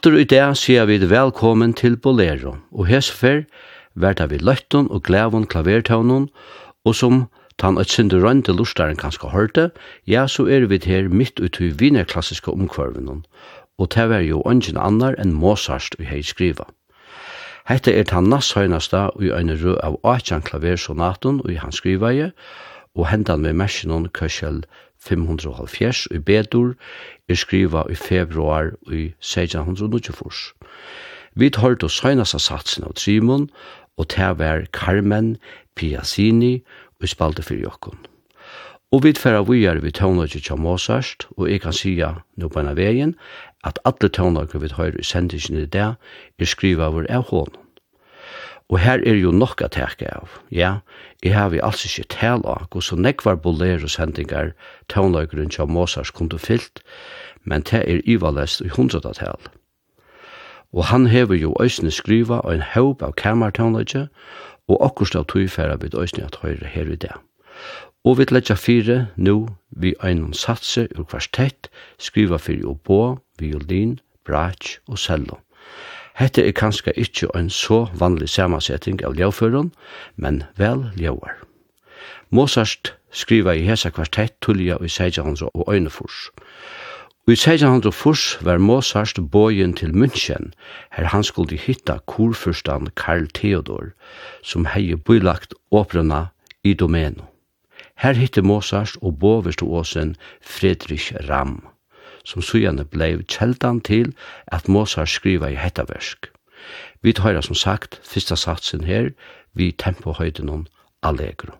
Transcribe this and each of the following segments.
Atter i dag sier vi velkommen til Bolero, og hesfer verda vi løtten og glævun klavertøvnen, og som tan et sindu rønte lustaren kanskje hørte, ja, så er vi her midt ut i vinerklassiske omkvarven, og det var jo ungen annar enn Mozart vi hei skriva. Hette er tan nasshøynasta i øyne rød av 18 klaversonaten og i hans skrivaje, og hendan med mersinon Køsjell 570 i Bedur er skriva i februar i 1624. Vi tar til søgnast av satsen av Trimon, og til var Carmen Piazzini og spalte fyrir jokkon. Og vi tverra vujar vi tånøyke til Mozart, og jeg kan sija nå på en av vegin at alle tånøyke vi tar i sendingen i dag er skriva vår av hånden. Og her er jo nok at teka av. Ja, jeg har vi altså ikke tala av hvor så nekvar boleros sendingar tånløygren til Mozart kunde fyllt, men det er ivalest i hundrat tal. Og han hever jo øysene skriva og en haub av kamertånløyge, og akkurst av tøyfæra vid øysene at høyre her i det. Og vi letja fire nu vi einum satse ur kvartett skriva fyrir obo, violin, brach og cello. Hette er kanskje ikkje ein så vanlig samansetting av ljauføren, men vel ljauar. Mozart skriva i hesa kvartett tullja i 1600 og øynefors. I 1600 var Mozart bojen til München, her han skulle hitta kurfyrstan Karl Theodor, som hei bylagt åprena i domeno. Her hitte Mozart og boverståsen Fredrik Ramm som sujane blei kjeldan til at Mozart skriva i hetta versk. Vi tar som sagt fyrsta satsen her, vi tempohøyden om Allegro.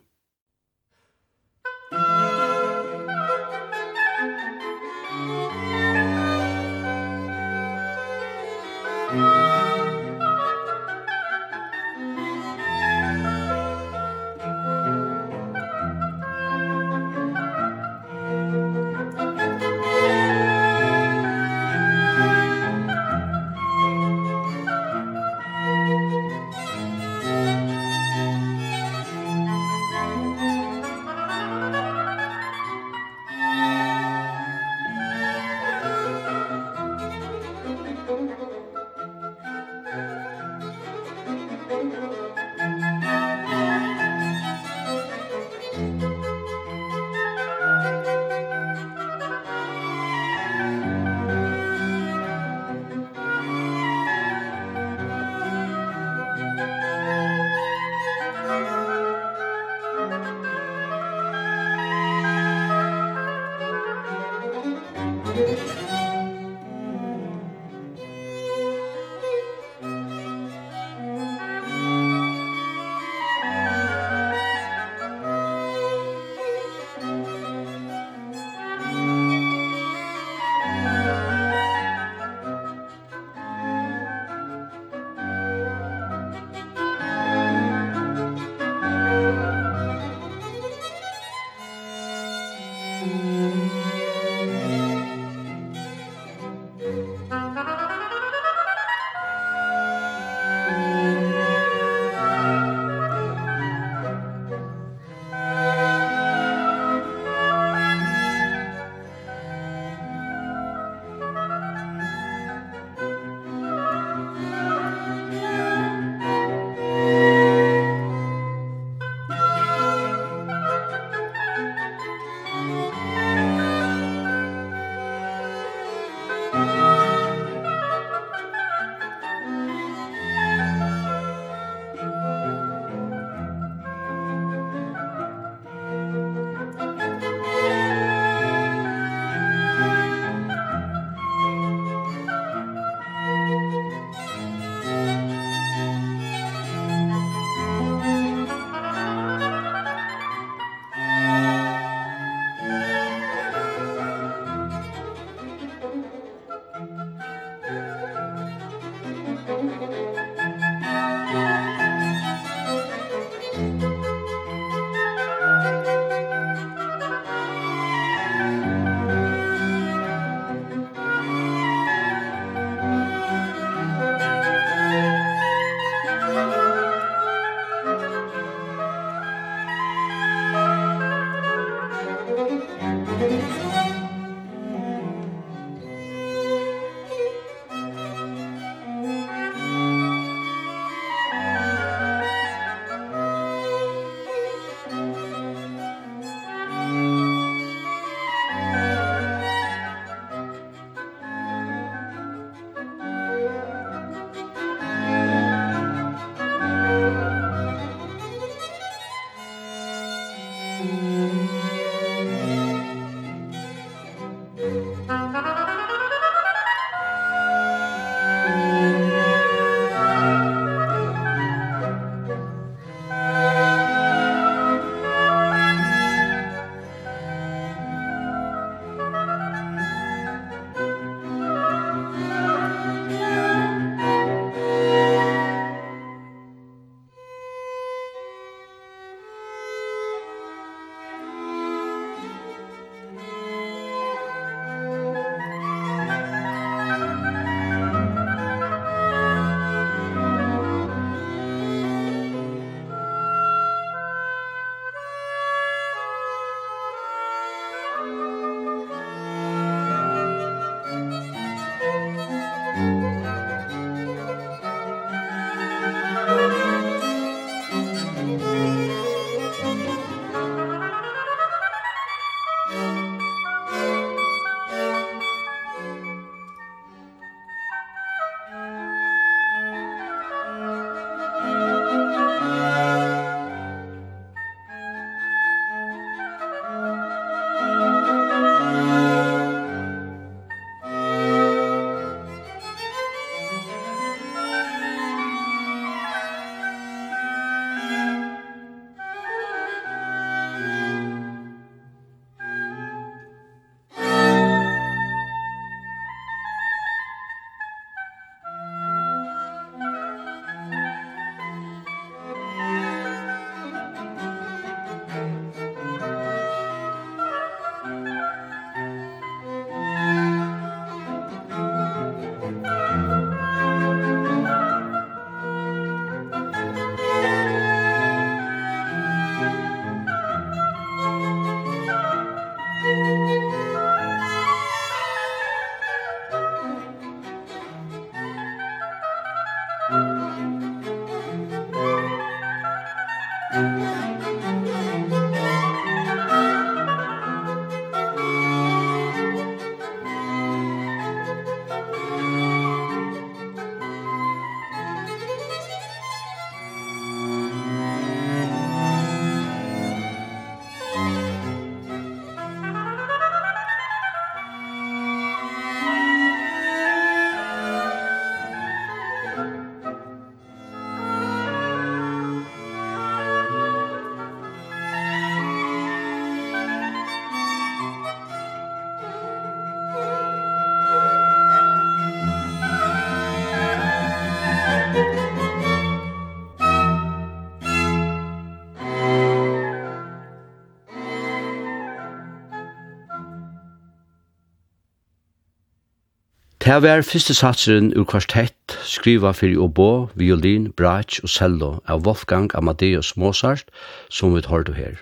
Det var første satseren ur kvartett, skriva fyrir obo, violin, brach og cello av Wolfgang Amadeus Mozart, som vi tar du her.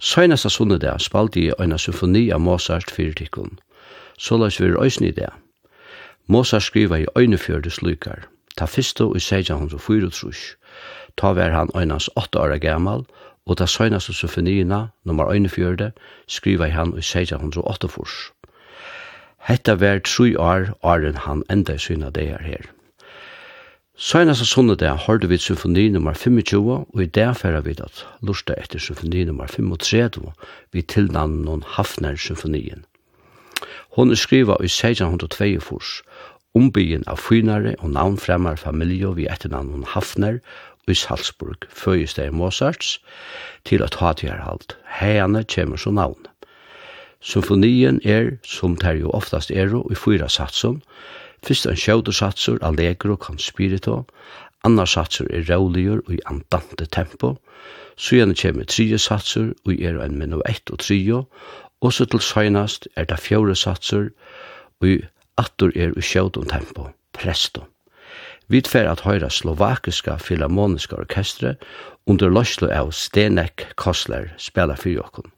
Søgnesta sunnedag spalte jeg en symfoni av Mozart fyrir tikkun. Så la oss være i det. Mozart skriva i øynefjørde slukar. Ta fyrste og seja hans og fyrir trus. Ta var han øynas åtta år gammal, og ta søgnesta symfoniina, nummer øynefjørde, skriva i han og seja hans og åtta furs. Hetta var tru år åren han enda i syna degar her. Søgnast og sunnedag hørte vi symfoni nummer 25, og i der færa vi at lusta etter symfoni nummer 35, vi tilnavn noen Hafnar symfonien. Hon er skriva i 1602 ombyggen av fynare og navnfremmar familie vi etternavn hun Hafner i Salzburg, føyesteg Mozarts, til at ha til halt. Heiane kjemur så navn. Symfonien er, som det jo oftast er, i fyra satsen. Fyrst en sjøvde satsur, allegro, con spirito. Annar satsur er rauligur og i andante tempo. Sjøvne kjemur trije satsur, og er en minno ett og trio. Og så til søgnast er det fjore satsur, og i attur er i sjøvde tempo, presto. Vi fer at høyra slovakiska filharmoniska orkestre under løslo av Stenek Kosler spela fyrir okkum.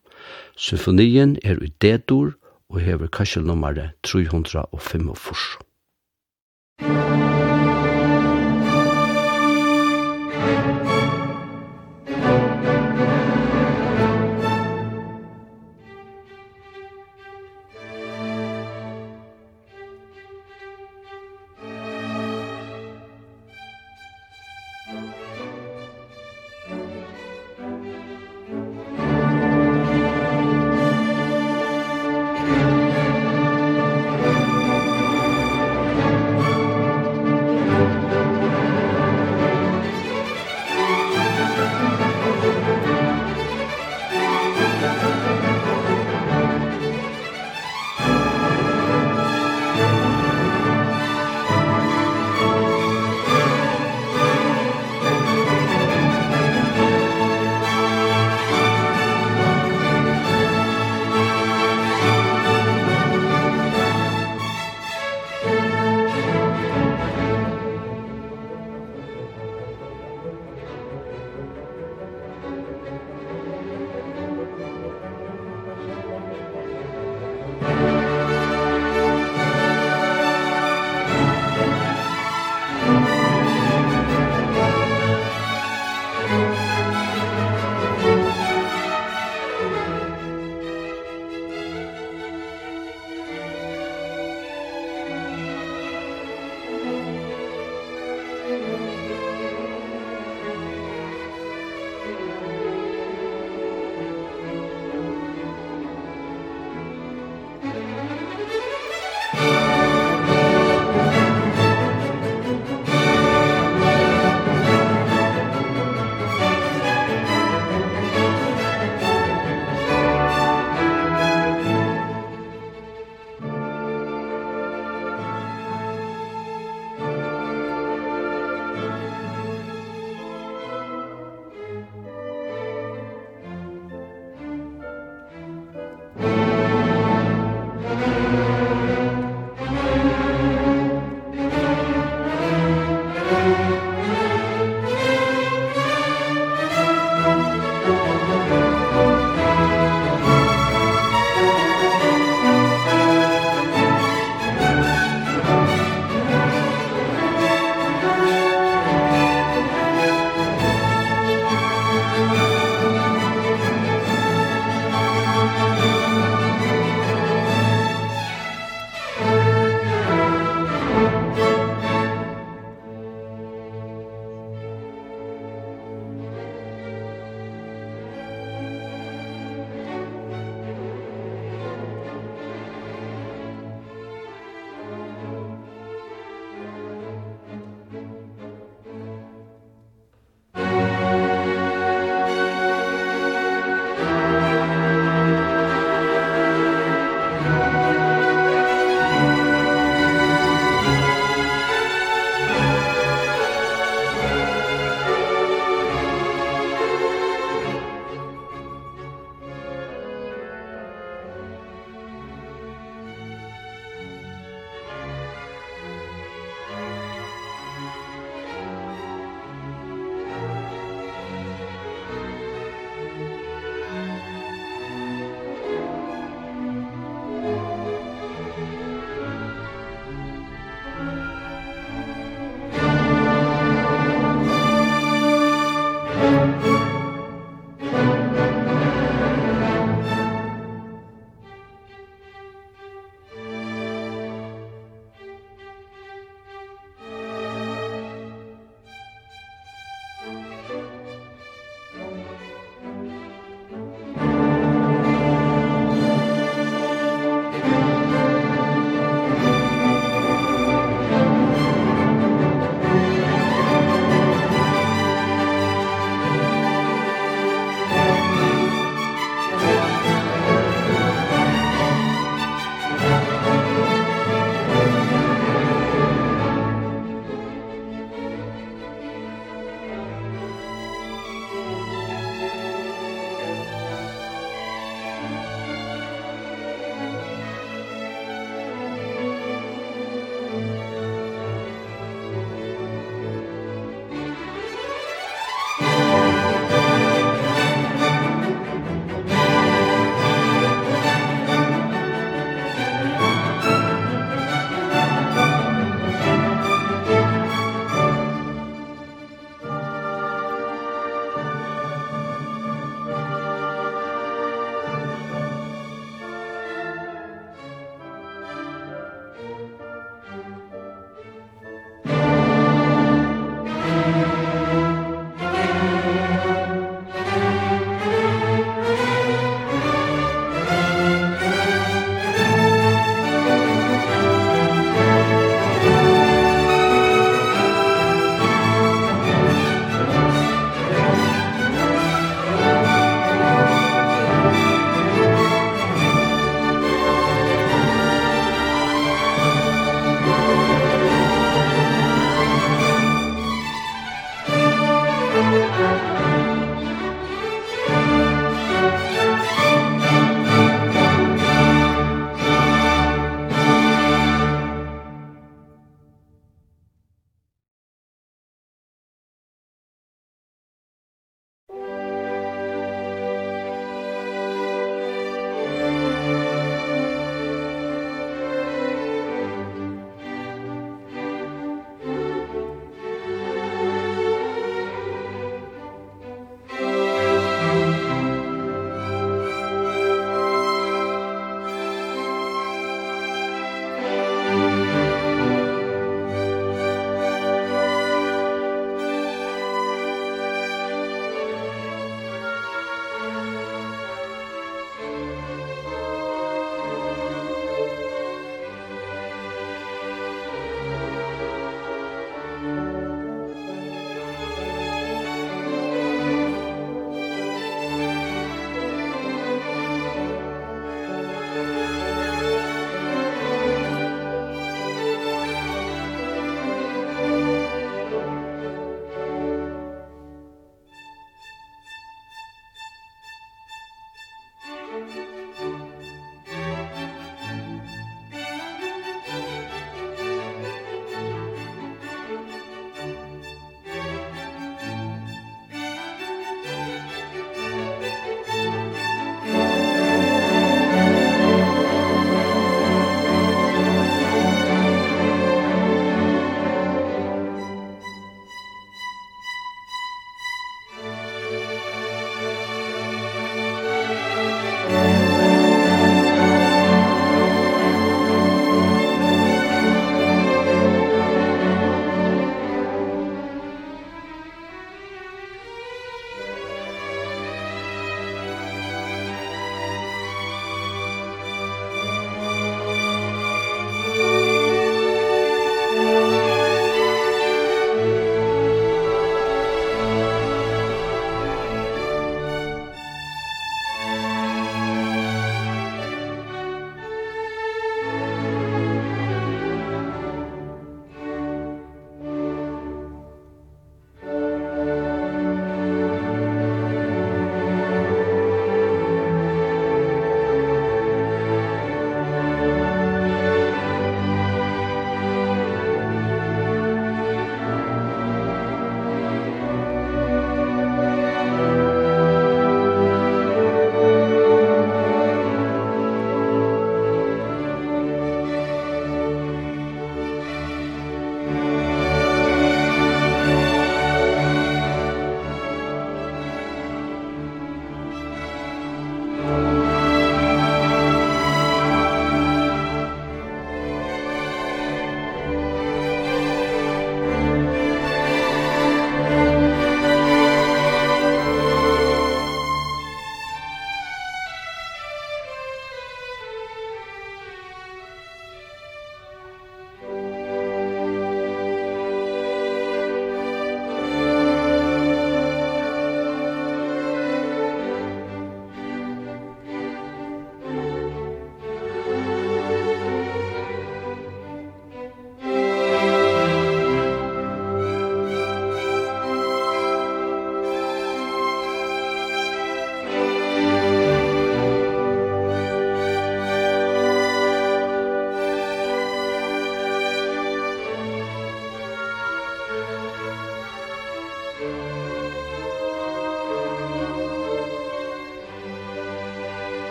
Symfonien er i D-dur og hever kasselnummeret 345. Musikk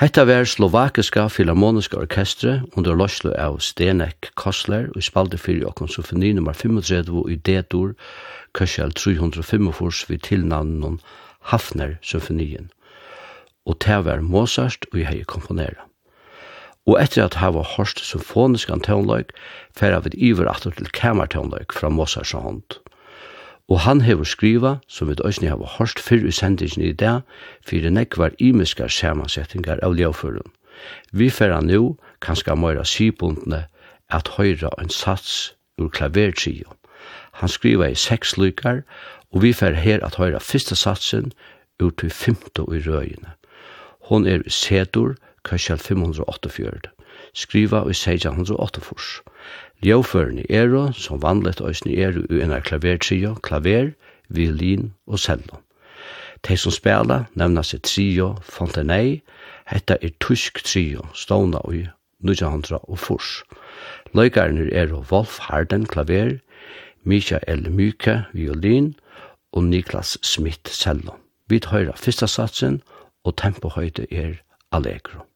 Hetta var slovakiska filharmoniska orkestre under Loslo av Stenek Kostler og spalte fyrir okkom symfoni nummer 35 i D-dur Køsjel 305 vi tilnavnen Hafner symfonien. Og det var Mozart og jeg hei komponera. Og etter at hava hørst symfonisk antonløyk, færa vi iver atter til kamertonløyk fra Mozarts hånd. Og han hefur skriva, som vi døysni hava hørst fyrr i sendingen i dag, fyrir nekvar imiskar samansettingar av ljauførun. Vi færa nu, kanska møyra sybundne, at høyra en sats ur klavertrio. Han skriva i seks lykar, og vi færa her at høyra fyrsta satsen ur til fymto i røyene. Hon er i sedur, kashal 548, skriva i 1608. Ljøførene er, som vanligt øsne er i en klavertrio, klaver, violin og cello. De som spela nevner seg trio Fontenay, hetta er tysk trio, stående i 1900 og furs. Løygarene er Wolf Harden klaver, Michael Myke violin og Niklas Smith cello. Vi høyra fyrsta satsen, og tempohøyde er allegro.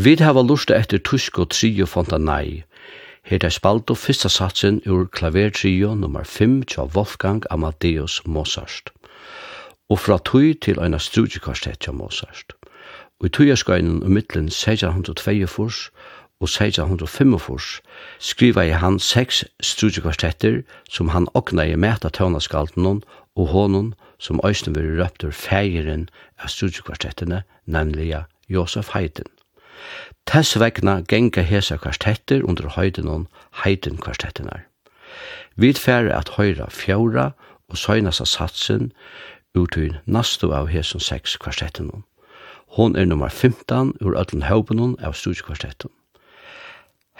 Vi hava lusta etter tusk og trio fontanai. Her er spalto fyrsta satsen ur klavertrio nummer 5 tja Wolfgang Amadeus Mozart. Og fra tui til eina strudjekvarstett tja Mozart. Og i tujaskainen um mittlen 1642 og 1645 skriva i han seks strudjekvarstetter som han okna i meta tøvnaskalten og honon som òsne veri røptur fægirin av strudjekvarstettene, nemlig Josef Haydn. Tess vegna genga hesa kvartetter under høyden heiden kvartettenar. Vi færre at høyra fjóra og søgnast satsen ut i nastu av hesson seks kvartettinon. Hon er nummer 15 ur öllun haupenon av studiekvartetton.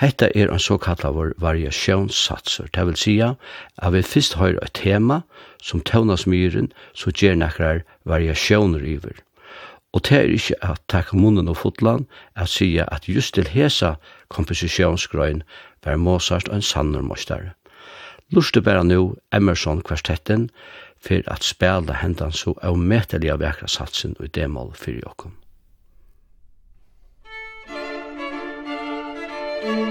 Hetta er ein såkallavur variasjonssatser, det vil sjá, at vi fyrst høyra et tema som tøvnas myren, så gjer nakrar variasjoner iver. Og det er ikke at takk munnen og fotland at sige at just til hesa komposisjonsgrøyn var Mozart og en sannur mostar. Luste bæra nu Emerson kvartetten for at spela hendan så avmetelig av vekra satsen og demål for jokken. Thank you.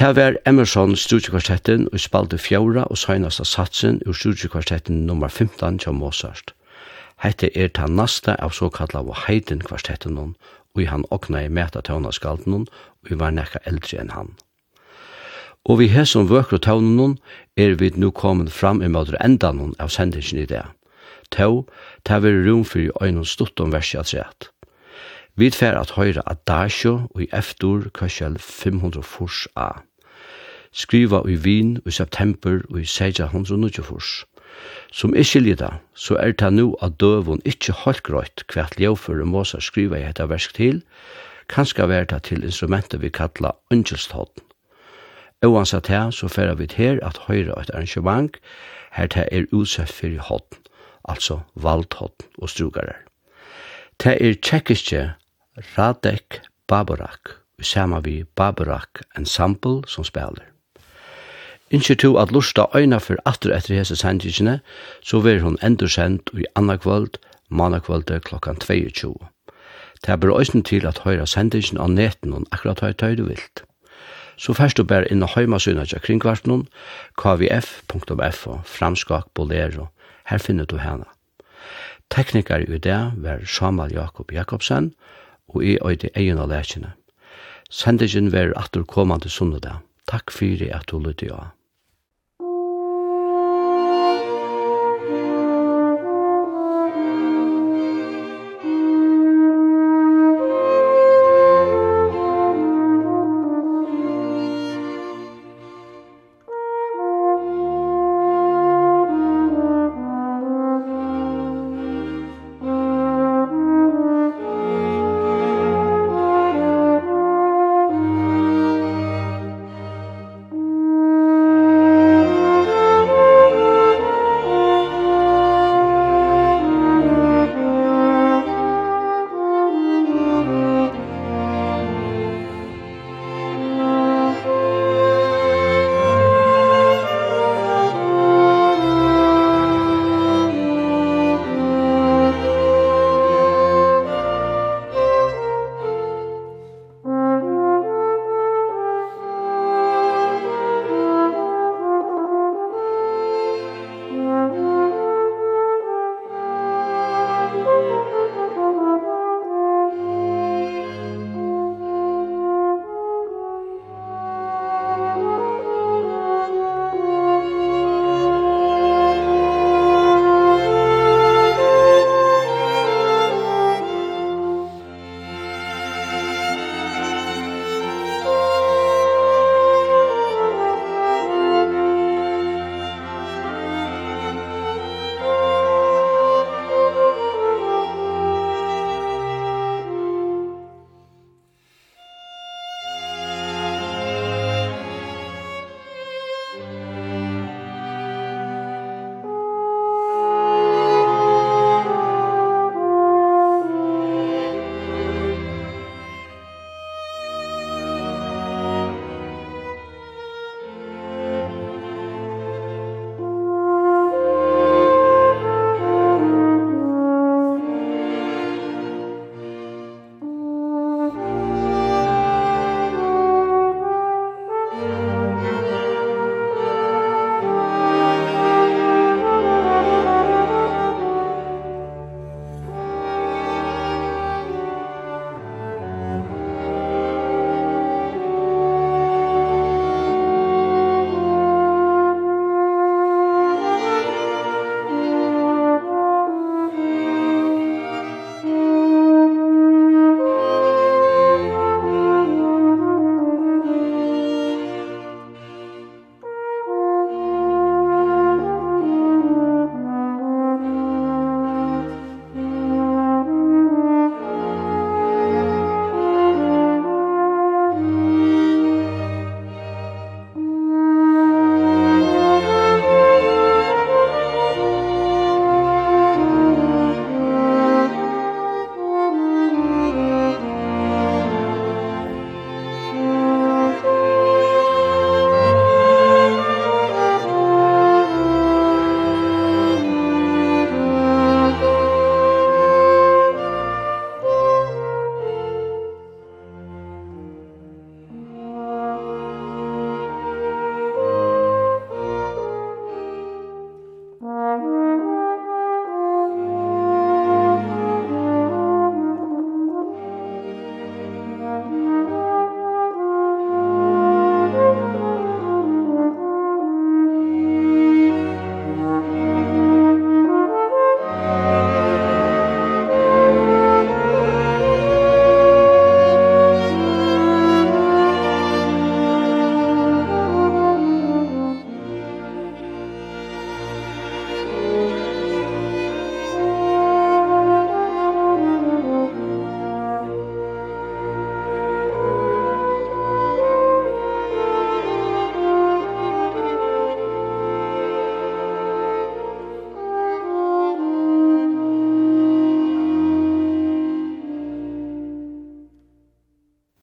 Det var Emerson studiekvartetten og spalte fjora og søgnast satsen ur studiekvartetten nummer 15 til Mozart. Hette er ta nasta av såkalla av heiden kvartetten hon, og han okna i meta tøvna skalden hon, og var nekka eldre enn han. Og vi her som vøkro tøvnen hon, er vi nu kommet fram i møter endan hon av sendingen i det. Tøv, ta veri rom for i øynun stutt om versi at rett. Vi fer at høyra Adagio og i eftor kørsel 540a skriva i Wien i september i 1624. Som jeg skiljer det, så er det nå at døvun ikke holdt grøyt hvert ljøføre Mosa skriva i etter versk til, kanskje være det til instrumentet vi kallar Ungelstodden. Oansett her, så færer vi her at høyre et arrangement, her det er utsett for hodden, altså valdhodden og strugare. Det er tjekkiske Radek Babarak, saman vi Babarak Ensemble som spiller. Innskjer to at lusta øyna for aftur etter hese sendingene, så vil hun enda sendt i anna kvöld, manna kvölde klokkan 22. Det er øysen til at høyra sendingen av neten og akkurat høy tøy du vilt. Så først du bare inn og høyma syna til kringkvartnum, kvf.f og framskak bolero. Her finner du hana. Teknikar i det var Samal Jakob Jakobsen, og i øyde egen av lekene. Sendingen var atter kommande sundag. Takk fyrir at du lytte av.